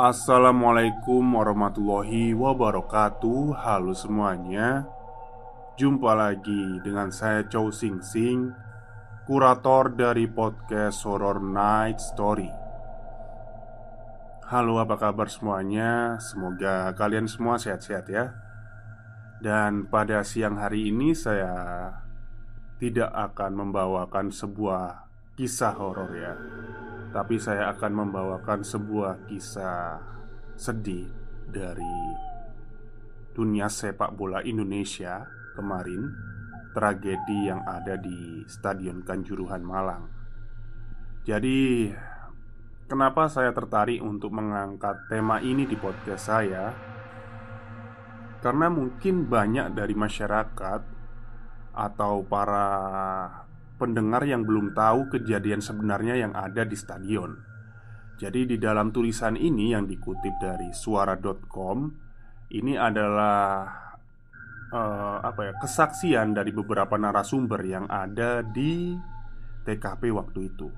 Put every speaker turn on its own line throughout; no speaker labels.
Assalamualaikum warahmatullahi wabarakatuh. Halo semuanya. Jumpa lagi dengan saya Chow Sing Sing Kurator dari podcast Horror Night Story. Halo apa kabar semuanya? Semoga kalian semua sehat-sehat ya. Dan pada siang hari ini saya Tidak akan membawakan sebuah kisah horor ya tapi saya akan membawakan sebuah kisah sedih dari dunia sepak bola Indonesia kemarin Tragedi yang ada di Stadion Kanjuruhan Malang. Jadi Kenapa saya tertarik untuk mengangkat tema ini di podcast saya? Karena mungkin banyak dari masyarakat Atau para pendengar yang belum tahu kejadian sebenarnya yang ada di stadion. Jadi di dalam tulisan ini yang dikutip dari suara.com ini adalah uh, apa ya kesaksian dari beberapa narasumber yang ada di TKP waktu itu.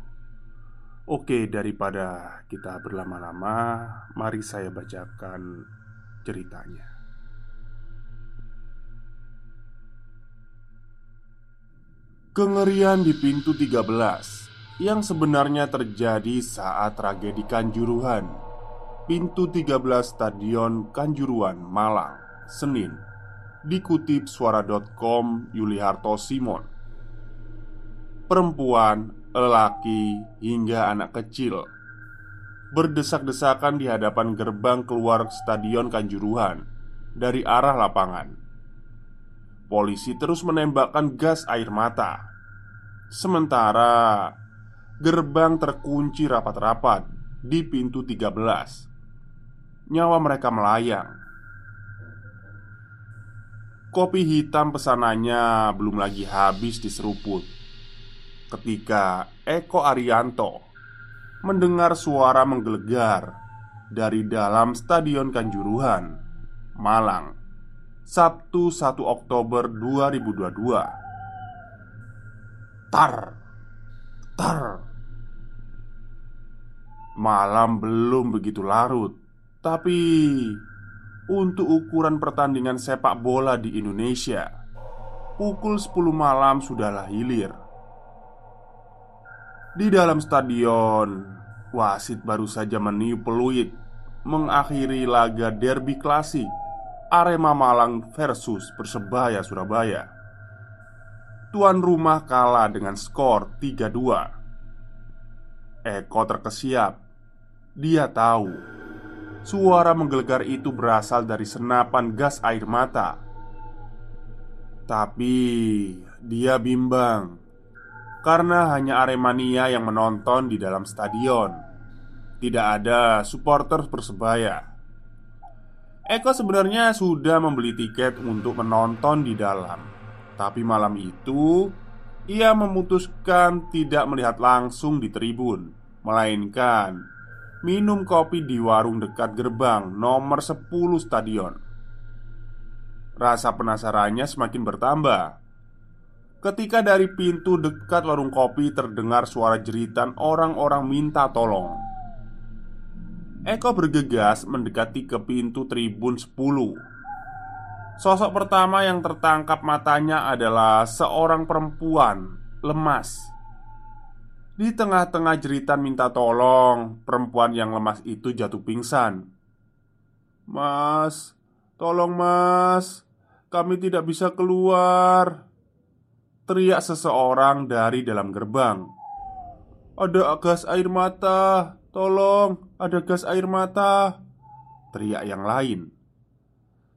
Oke, daripada kita berlama-lama, mari saya bacakan ceritanya. Kengerian di pintu 13 Yang sebenarnya terjadi saat tragedi Kanjuruhan. Pintu 13 Stadion Kanjuruhan, Malang Senin. Dikutip suara.com Yuliharto Simon. Perempuan, lelaki, hingga anak kecil Berdesak-desakan di hadapan gerbang keluar Stadion Kanjuruhan Dari arah lapangan polisi terus menembakkan gas air mata. Sementara gerbang terkunci rapat-rapat di pintu 13. Nyawa mereka melayang. Kopi hitam pesanannya belum lagi habis diseruput ketika Eko Arianto mendengar suara menggelegar dari dalam Stadion Kanjuruhan, Malang Sabtu 1 Oktober 2022 Tar. Tar. Malam belum begitu larut. Tapi Untuk ukuran pertandingan sepak bola di Indonesia Pukul 10 malam sudahlah hilir. Di dalam stadion Wasit baru saja meniup peluit Mengakhiri laga derby klasik Arema Malang versus Persebaya Surabaya. Tuan rumah kalah dengan skor 3-2 Eko terkesiap. Dia tahu. Suara menggelegar itu berasal dari senapan gas air mata. Tapi dia bimbang. Karena hanya Aremania yang menonton di dalam stadion. Tidak ada supporter Persebaya Eko sebenarnya sudah membeli tiket untuk menonton di dalam, tapi malam itu ia memutuskan tidak melihat langsung di tribun, melainkan minum kopi di warung dekat gerbang nomor 10 stadion. Rasa penasarannya semakin bertambah ketika dari pintu dekat warung kopi terdengar suara jeritan orang-orang minta tolong. Eko bergegas mendekati ke pintu tribun 10 Sosok pertama yang tertangkap matanya adalah seorang perempuan lemas. Di tengah-tengah jeritan minta tolong, perempuan yang lemas itu jatuh pingsan. "Mas, tolong, Mas, kami tidak bisa keluar." Teriak seseorang dari dalam gerbang. "Ada gas air mata, tolong, ada gas air mata!" Teriak yang lain.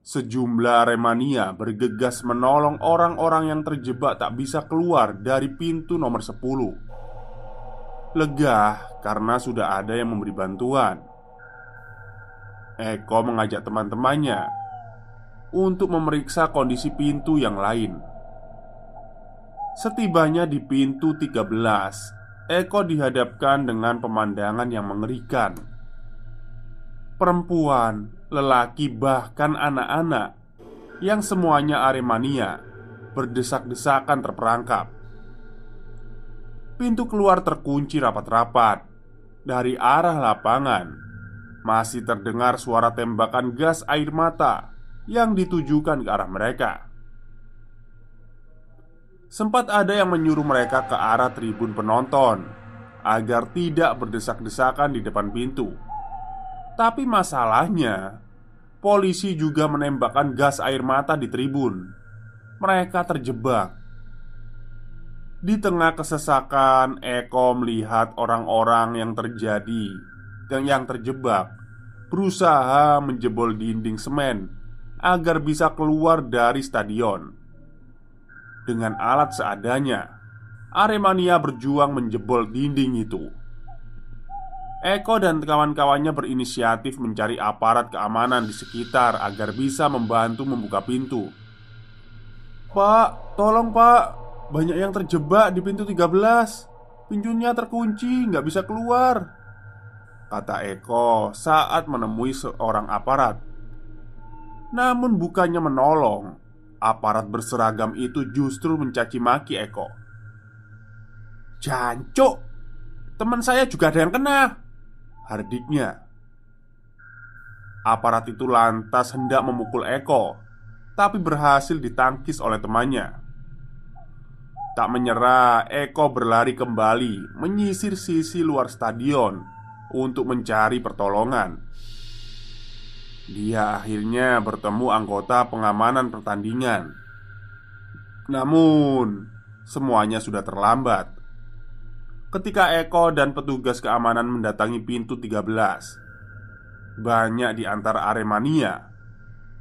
Sejumlah remania bergegas menolong orang-orang yang terjebak tak bisa keluar dari pintu nomor 10 Lega karena sudah ada yang memberi bantuan Eko mengajak teman-temannya Untuk memeriksa kondisi pintu yang lain Setibanya di pintu 13 Eko dihadapkan dengan pemandangan yang mengerikan Perempuan lelaki, bahkan anak-anak yang semuanya Aremania berdesak-desakan terperangkap. Pintu keluar terkunci rapat-rapat dari arah lapangan. Masih terdengar suara tembakan gas air mata yang ditujukan ke arah mereka. Sempat ada yang menyuruh mereka ke arah tribun penonton agar tidak berdesak-desakan di depan pintu. Tapi masalahnya, polisi juga menembakkan gas air mata di tribun. Mereka terjebak. Di tengah kesesakan, Eko melihat orang-orang yang terjadi dan yang terjebak berusaha menjebol dinding semen agar bisa keluar dari stadion. Dengan alat seadanya, Aremania berjuang menjebol dinding itu. Eko dan kawan-kawannya berinisiatif mencari aparat keamanan di sekitar agar bisa membantu membuka pintu. "Pak, tolong pak, banyak yang terjebak di pintu 13 Pintunya terkunci, nggak bisa keluar Kata Eko saat menemui seorang aparat. Namun bukannya menolong Aparat berseragam itu justru mencaci maki Eko Jancuk Teman saya juga ada yang kena hardiknya. Aparat itu lantas hendak memukul Eko, tapi berhasil ditangkis oleh temannya. Tak menyerah, Eko berlari kembali menyisir sisi luar stadion untuk mencari pertolongan. Dia akhirnya bertemu anggota pengamanan pertandingan. Namun, semuanya sudah terlambat. Ketika Eko dan petugas keamanan mendatangi pintu 13 Banyak di antara Aremania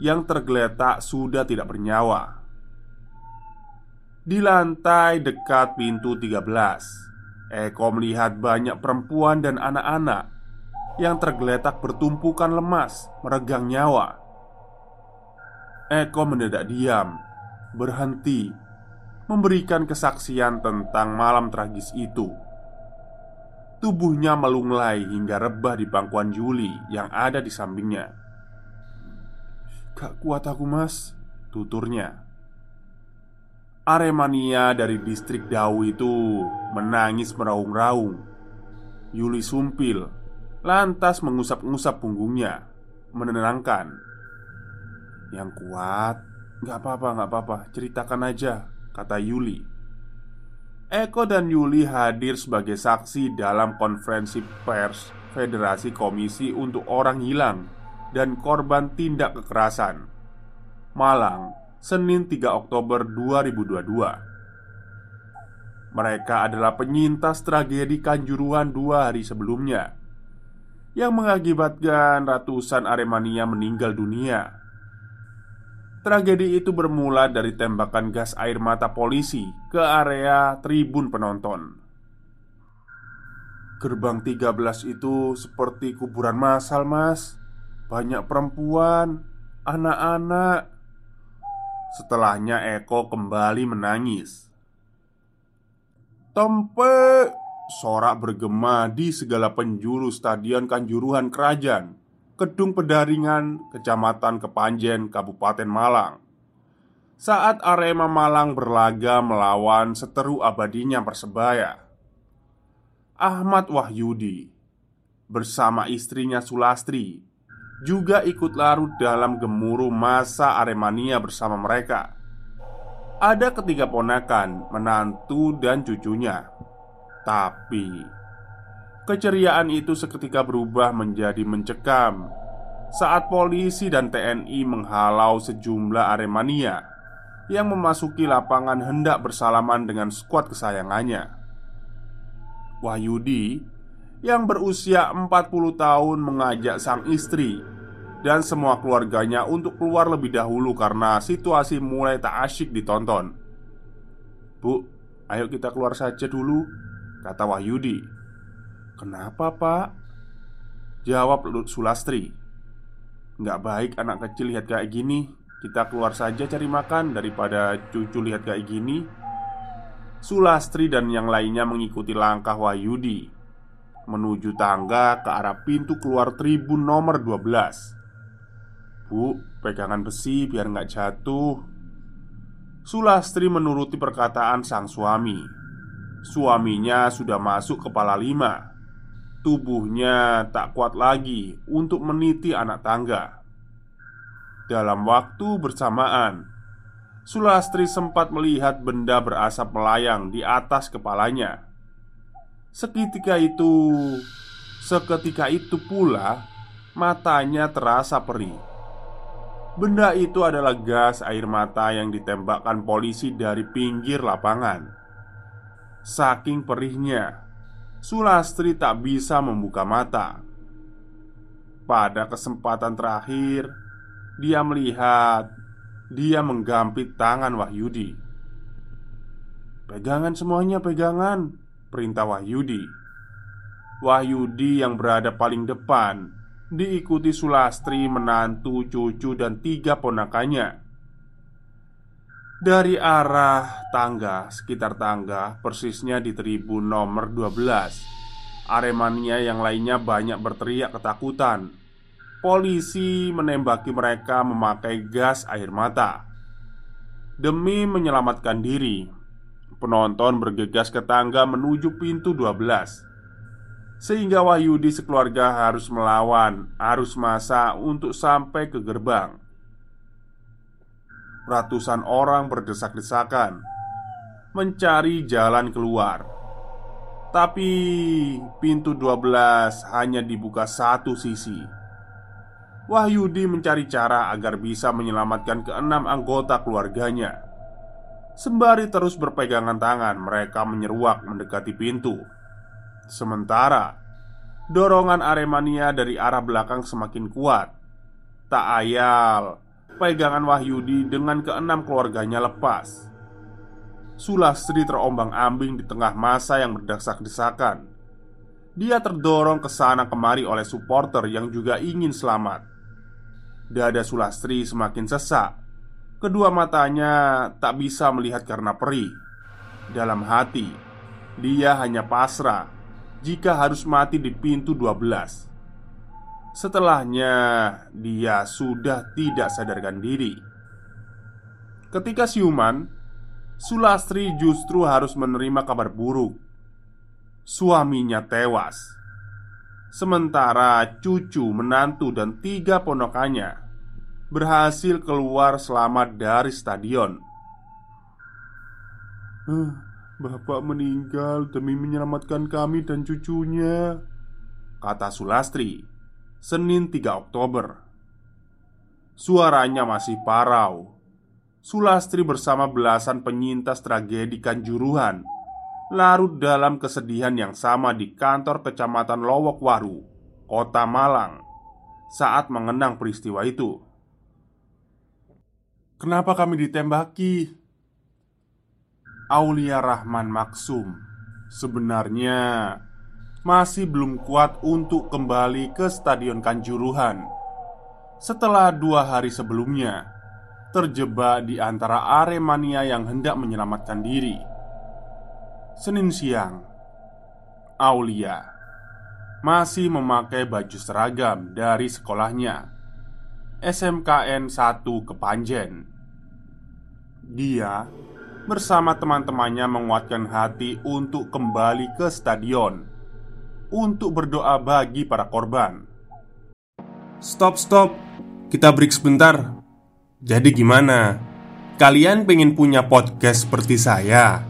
Yang tergeletak sudah tidak bernyawa Di lantai dekat pintu 13 Eko melihat banyak perempuan dan anak-anak Yang tergeletak bertumpukan lemas Meregang nyawa. Eko mendadak diam Berhenti Memberikan kesaksian tentang malam tragis itu. Tubuhnya melunglai hingga rebah di pangkuan Juli yang ada di sampingnya. Gak kuat aku mas Tuturnya. Aremania dari distrik Dau itu menangis meraung-raung. Yuli sumpil Lantas mengusap-ngusap punggungnya Menenangkan Yang kuat. Gak apa-apa, gak apa-apa. Ceritakan aja Kata Yuli. Eko dan Yuli hadir sebagai saksi dalam konferensi pers Federasi Komisi untuk Orang Hilang dan Korban Tindak Kekerasan Malang, Senin 3 Oktober 2022 Mereka adalah penyintas tragedi Kanjuruhan dua hari sebelumnya Yang mengakibatkan ratusan Aremania meninggal dunia Tragedi itu bermula dari tembakan gas air mata polisi ke area tribun penonton. Gerbang 13 itu seperti kuburan massal, Mas. Banyak perempuan, anak-anak. Setelahnya Eko kembali menangis. Tempe Sorak bergema di segala penjuru stadion Kanjuruhan Kerajaan Kedung Pedaringan, Kecamatan Kepanjen, Kabupaten Malang. Saat Arema Malang berlaga melawan seteru abadinya Persebaya, Ahmad Wahyudi bersama istrinya Sulastri juga ikut larut dalam gemuruh masa Aremania bersama mereka. Ada ketiga ponakan, menantu, dan cucunya. Tapi keceriaan itu seketika berubah menjadi mencekam saat polisi dan TNI menghalau sejumlah Aremania yang memasuki lapangan hendak bersalaman dengan skuad kesayangannya. Wahyudi yang berusia 40 tahun mengajak sang istri dan semua keluarganya untuk keluar lebih dahulu karena situasi mulai tak asyik ditonton. "Bu, ayo kita keluar saja dulu," kata Wahyudi. "Kenapa, Pak?" Jawab Sulastri. "Nggak baik anak kecil lihat kayak gini. Kita keluar saja cari makan daripada cucu lihat kayak gini." Sulastri dan yang lainnya mengikuti langkah Wahyudi menuju tangga ke arah pintu keluar tribun nomor 12. Bu, pegangan besi biar nggak jatuh Sulastri menuruti perkataan sang suami Suaminya sudah masuk kepala lima. Tubuhnya tak kuat lagi untuk meniti anak tangga. Dalam waktu bersamaan Sulastri sempat melihat benda berasap melayang di atas kepalanya. Seketika itu Seketika itu pula Matanya terasa perih. Benda itu adalah gas air mata yang ditembakkan polisi dari pinggir lapangan. Saking perihnya, Sulastri tak bisa membuka mata. Pada kesempatan terakhir, dia melihat dia menggampit tangan Wahyudi. "Pegangan semuanya, pegangan!" perintah Wahyudi. Wahyudi yang berada paling depan diikuti Sulastri, menantu, cucu, dan tiga ponakannya. Dari arah tangga, sekitar tangga, persisnya di tribun nomor 12 Aremania yang lainnya banyak berteriak ketakutan. Polisi menembaki mereka memakai gas air mata. Demi menyelamatkan diri Penonton bergegas ke tangga menuju pintu 12 sehingga Wahyudi sekeluarga harus melawan arus massa untuk sampai ke gerbang Ratusan orang berdesak-desakan Mencari jalan keluar. Tapi pintu 12 hanya dibuka satu sisi. Wahyudi mencari cara agar bisa menyelamatkan keenam anggota keluarganya. Sembari terus berpegangan tangan Mereka menyeruak mendekati pintu. Sementara dorongan Aremania dari arah belakang semakin kuat. Tak ayal, pegangan Wahyudi dengan keenam keluarganya lepas. Sulastri terombang-ambing di tengah masa yang berdesak-desakan. Dia terdorong ke sana kemari oleh supporter yang juga ingin selamat. Dada Sulastri semakin sesak. Kedua matanya tak bisa melihat karena perih. Dalam hati, dia hanya pasrah jika harus mati di pintu 12 Setelahnya dia sudah tidak sadarkan diri. Ketika siuman Sulastri justru harus menerima kabar buruk. Suaminya tewas. Sementara cucu, menantu, dan tiga ponokannya Berhasil keluar selamat dari stadion. Bapak meninggal demi menyelamatkan kami dan cucunya Kata Sulastri Senin 3 Oktober. Suaranya masih parau. Sulastri bersama belasan penyintas tragedi Kanjuruhan Larut dalam kesedihan yang sama di kantor kecamatan Lowokwaru Kota Malang Saat mengenang peristiwa itu. Kenapa kami ditembaki? Aulia Rahman Maksum sebenarnya masih belum kuat untuk kembali ke Stadion Kanjuruhan setelah dua hari sebelumnya terjebak di antara Aremania yang hendak menyelamatkan diri. Senin siang, Aulia masih memakai baju seragam dari sekolahnya SMKN 1 Kepanjen. Dia bersama teman-temannya menguatkan hati untuk kembali ke stadion untuk berdoa bagi para korban.
Stop, stop. Kita break sebentar. Jadi gimana? Kalian pengen punya podcast seperti saya?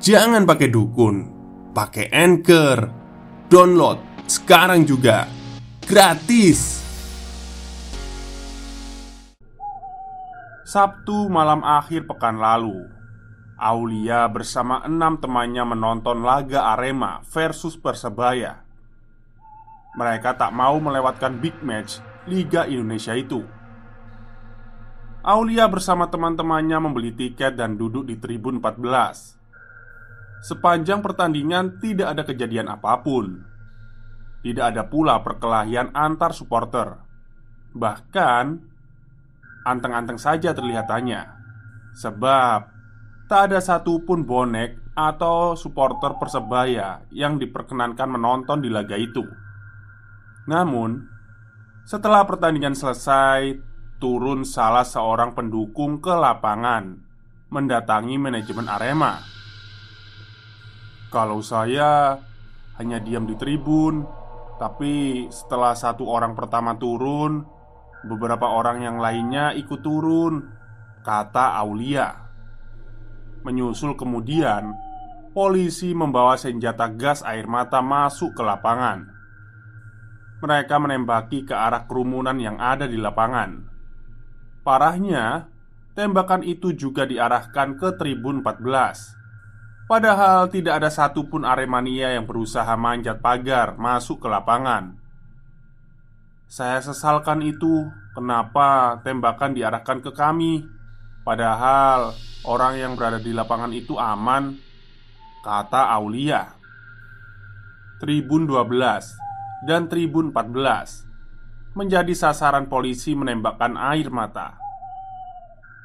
Jangan pakai dukun, pakai Anchor. Download sekarang juga. Gratis.
Sabtu malam akhir pekan lalu Aulia bersama enam temannya menonton laga Arema versus Persebaya. Mereka tak mau melewatkan big match Liga Indonesia itu. Aulia bersama teman-temannya membeli tiket dan duduk di tribun 14 Sepanjang pertandingan tidak ada kejadian apa pun. Tidak ada pula perkelahian antar supporter. Bahkan Anteng-anteng saja terlihatannya. Sebab Tak ada satupun bonek atau supporter Persebaya yang diperkenankan menonton di laga itu. Namun, setelah pertandingan selesai, turun salah seorang pendukung ke lapangan mendatangi manajemen Arema. Kalau saya hanya diam di tribun, tapi setelah satu orang pertama turun, beberapa orang yang lainnya ikut turun, kata Aulia. Menyusul kemudian, polisi membawa senjata gas air mata masuk ke lapangan. Mereka menembaki ke arah kerumunan yang ada di lapangan. Parahnya, tembakan itu juga diarahkan ke tribun 14. Padahal tidak ada satupun Aremania yang berusaha manjat pagar masuk ke lapangan. Saya sesalkan itu. Kenapa tembakan diarahkan ke kami? Padahal orang yang berada di lapangan itu aman Kata Aulia. Tribun 12 dan Tribun 14 Menjadi sasaran polisi menembakkan air mata.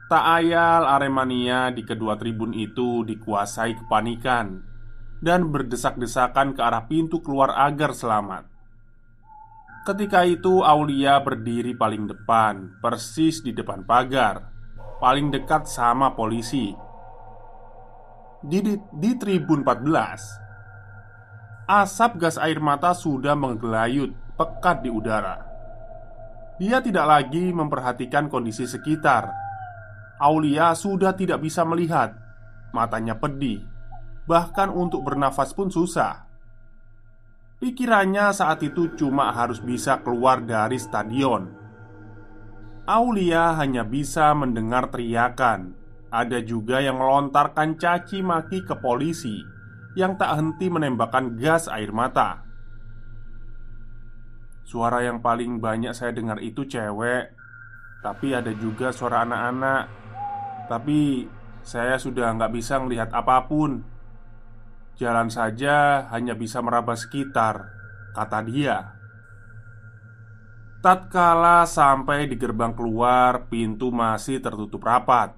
Tak ayal Aremania di kedua tribun itu dikuasai kepanikan Dan berdesak-desakan ke arah pintu keluar agar selamat. Ketika itu Aulia berdiri paling depan Persis di depan pagar paling dekat sama polisi. Di, di, di tribun 14 Asap gas air mata sudah menggelayut pekat di udara. Dia tidak lagi memperhatikan kondisi sekitar. Aulia sudah tidak bisa melihat. Matanya pedih. Bahkan untuk bernafas pun susah. Pikirannya saat itu cuma harus bisa keluar dari stadion Aulia hanya bisa mendengar teriakan. Ada juga yang melontarkan caci maki ke polisi yang tak henti menembakkan gas air mata. Suara yang paling banyak saya dengar itu cewek, tapi ada juga suara anak-anak. Tapi saya sudah nggak bisa melihat apa pun. Jalan saja hanya bisa meraba sekitar, kata dia. Tatkala sampai di gerbang keluar, pintu masih tertutup rapat.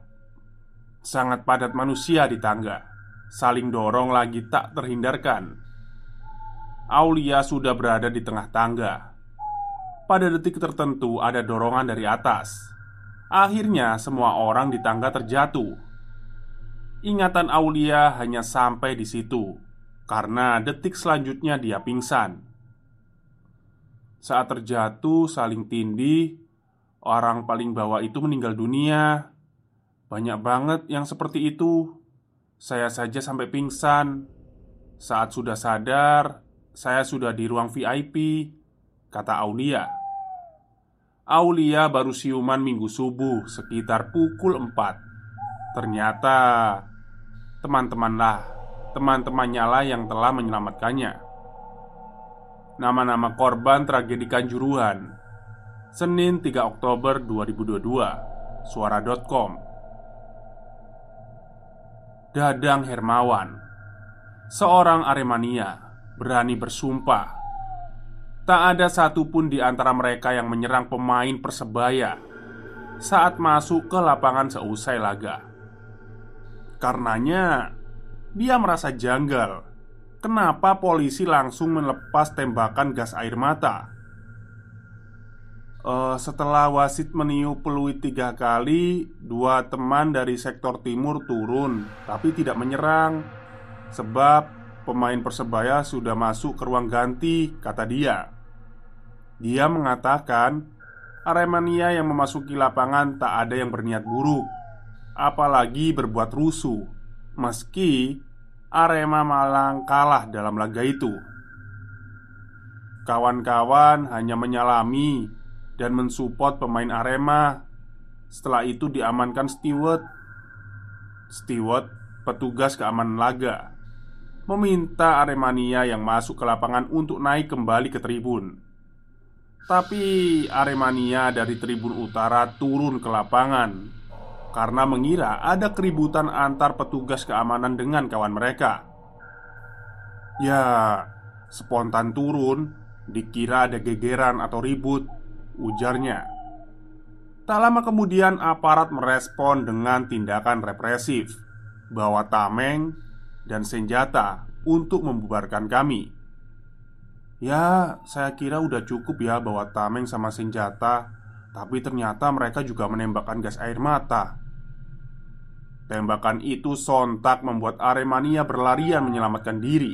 Sangat padat manusia di tangga, saling dorong lagi tak terhindarkan. Aulia sudah berada di tengah tangga. Pada detik tertentu, ada dorongan dari atas. Akhirnya, semua orang di tangga terjatuh. Ingatan Aulia hanya sampai di situ karena detik selanjutnya dia pingsan. Saat terjatuh saling tindih Orang paling bawah itu meninggal dunia. Banyak banget yang seperti itu. Saya saja sampai pingsan. Saat sudah sadar Saya sudah di ruang VIP Kata Aulia. Aulia baru siuman minggu subuh Sekitar pukul 4 Ternyata Teman-temanlah Teman-temannya lah yang telah menyelamatkannya Nama-nama korban tragedi Kanjuruhan. Senin 3 Oktober 2022 Suara.com Dadang Hermawan. Seorang Aremania Berani bersumpah. Tak ada satupun di antara mereka yang menyerang pemain Persebaya Saat masuk ke lapangan seusai laga. Karenanya Dia merasa janggal Kenapa polisi langsung melepas tembakan gas air mata? Uh, setelah wasit meniup peluit tiga kali, dua teman dari sektor timur turun, tapi tidak menyerang, sebab pemain persebaya sudah masuk ke ruang ganti, kata dia. Dia mengatakan Aremania yang memasuki lapangan tak ada yang berniat buruk Apalagi berbuat rusuh Meski Arema Malang kalah dalam laga itu. Kawan-kawan hanya menyalami dan mensupport pemain Arema. Setelah itu diamankan steward Steward, petugas keamanan laga Meminta Aremania yang masuk ke lapangan untuk naik kembali ke tribun. Tapi Aremania dari tribun utara turun ke lapangan Karena mengira ada keributan antar petugas keamanan dengan kawan mereka. Ya, spontan turun Dikira ada gegeran atau ribut Ujarnya. Tak lama kemudian aparat merespon dengan tindakan represif Bawa tameng dan senjata untuk membubarkan kami. Ya, saya kira udah cukup ya bawa tameng sama senjata Tapi ternyata mereka juga menembakkan gas air mata Tembakan itu sontak membuat Aremania berlarian menyelamatkan diri.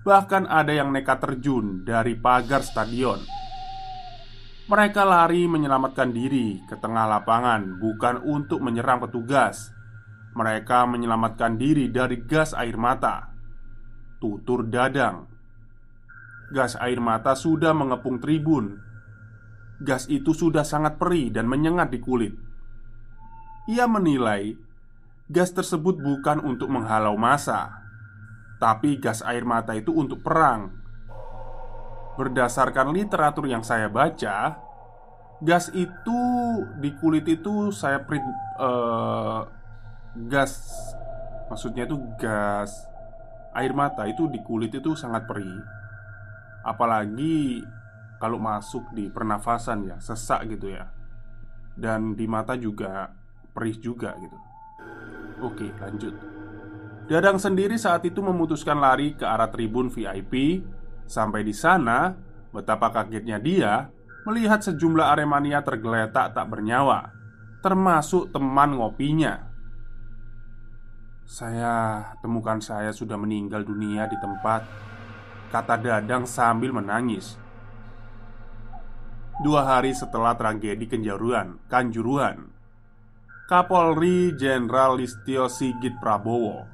Bahkan ada yang nekat terjun dari pagar stadion. Mereka lari menyelamatkan diri ke tengah lapangan Bukan untuk menyerang petugas. Mereka menyelamatkan diri dari gas air mata. Tutur dadang. Gas air mata sudah mengepung tribun. Gas itu sudah sangat perih dan menyengat di kulit. Ia menilai gas tersebut bukan untuk menghalau masa, tapi gas air mata itu untuk perang. Berdasarkan literatur yang saya baca, gas itu di kulit itu saya print uh, gas maksudnya itu gas air mata itu di kulit itu sangat perih. Apalagi kalau masuk di pernafasan ya, sesak gitu ya. Dan di mata juga perih juga gitu Oke lanjut. Dadang sendiri saat itu memutuskan lari ke arah tribun VIP Sampai di sana, betapa kagetnya dia Melihat sejumlah aremania tergeletak tak bernyawa Termasuk teman ngopinya. Saya temukan saya sudah meninggal dunia di tempat Kata Dadang sambil menangis. Dua hari setelah tragedi Kenjaruan, Kanjuruhan Kapolri Jenderal Listio Sigit Prabowo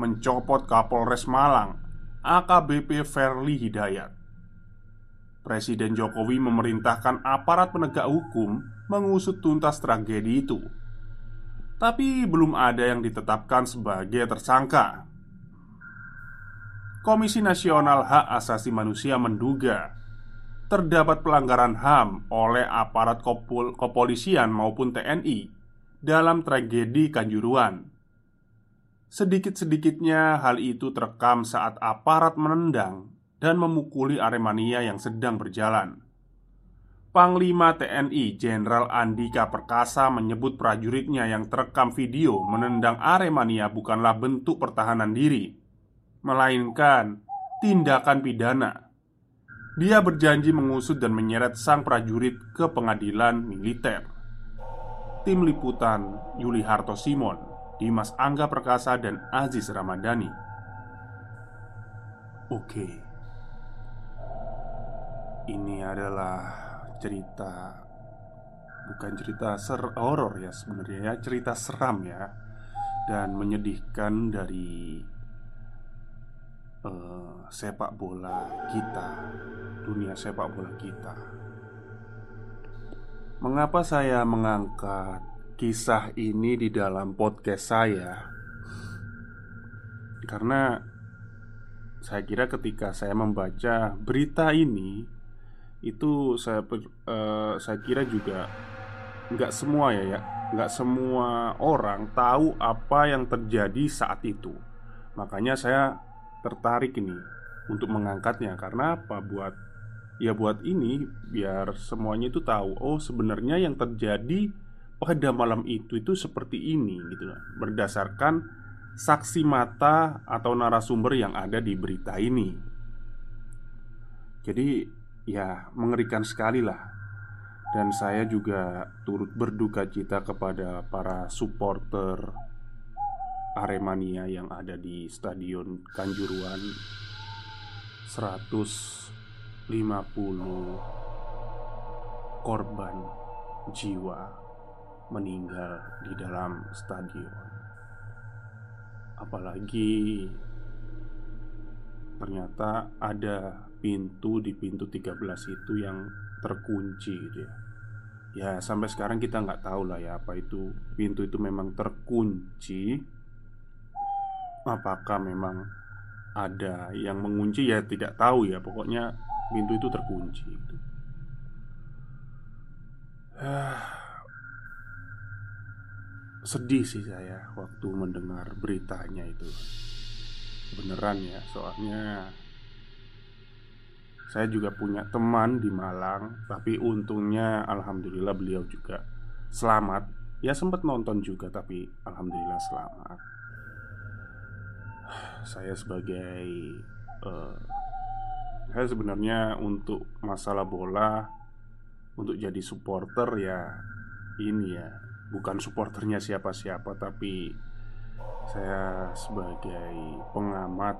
Mencopot Kapolres Malang AKBP Verli Hidayat. Presiden Jokowi memerintahkan aparat penegak hukum mengusut tuntas tragedi itu. Tapi belum ada yang ditetapkan sebagai tersangka. Komisi Nasional Hak Asasi Manusia menduga terdapat pelanggaran HAM oleh aparat kepolisian maupun TNI dalam tragedi Kanjuruan. Sedikit-sedikitnya hal itu terekam saat aparat menendang dan memukuli Aremania yang sedang berjalan. Panglima TNI Jenderal Andika Perkasa menyebut prajuritnya yang terekam video menendang Aremania bukanlah bentuk pertahanan diri melainkan tindakan pidana. Dia berjanji mengusut dan menyeret sang prajurit ke pengadilan militer. Tim liputan Yuli Harto Simon, Dimas Angga Perkasa, dan Aziz Ramadhani. Oke, ini adalah cerita bukan cerita ser horor ya sebenarnya ya cerita seram ya dan menyedihkan dari uh, sepak bola kita, dunia sepak bola kita. Mengapa saya mengangkat kisah ini di dalam podcast saya? Karena saya kira ketika saya membaca berita ini itu saya uh, saya kira juga nggak semua ya ya. Nggak semua orang tahu apa yang terjadi saat itu. Makanya saya tertarik ini untuk mengangkatnya. Karena apa? Buat ya buat ini biar semuanya itu tahu oh sebenarnya yang terjadi pada malam itu itu seperti ini gitu loh. Berdasarkan saksi mata atau narasumber yang ada di berita ini. Jadi ya mengerikan sekali lah. Dan saya juga turut berduka cita kepada para supporter Aremania yang ada di Stadion Kanjuruan 150 korban jiwa meninggal di dalam stadion. Apalagi ternyata ada pintu di pintu 13 itu yang terkunci gitu ya. Ya sampai sekarang kita nggak tahu lah ya apa itu pintu itu memang terkunci Apakah memang ada yang mengunci ya tidak tahu ya Pokoknya pintu itu terkunci gitu. Sedih sih saya waktu mendengar beritanya itu Beneran ya soalnya saya juga punya teman di Malang, tapi untungnya alhamdulillah beliau juga selamat. Ya sempat nonton juga tapi alhamdulillah selamat. Saya sebagai uh, saya sebenarnya untuk masalah bola untuk jadi supporter ya ini ya bukan supporternya siapa-siapa tapi saya sebagai pengamat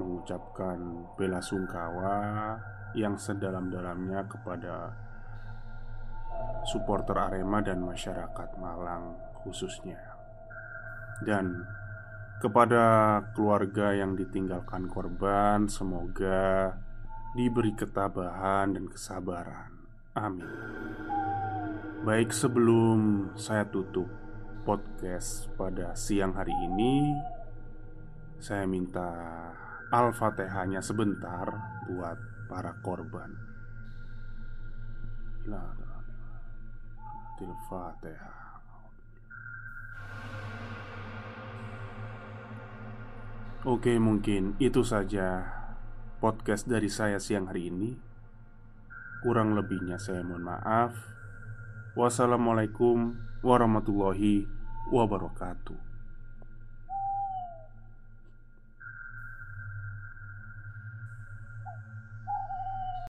mengucapkan bela sungkawa yang sedalam-dalamnya kepada supporter Arema dan masyarakat Malang khususnya. Dan kepada keluarga yang ditinggalkan korban, semoga diberi ketabahan dan kesabaran. Amin. Baik, sebelum saya tutup podcast pada siang hari ini, saya minta Al-Fatihahnya sebentar buat para korban. Al-Fatihah. Oke, mungkin itu saja podcast dari saya siang hari ini. Kurang lebihnya saya mohon maaf. Wassalamualaikum warahmatullahi wabarakatuh.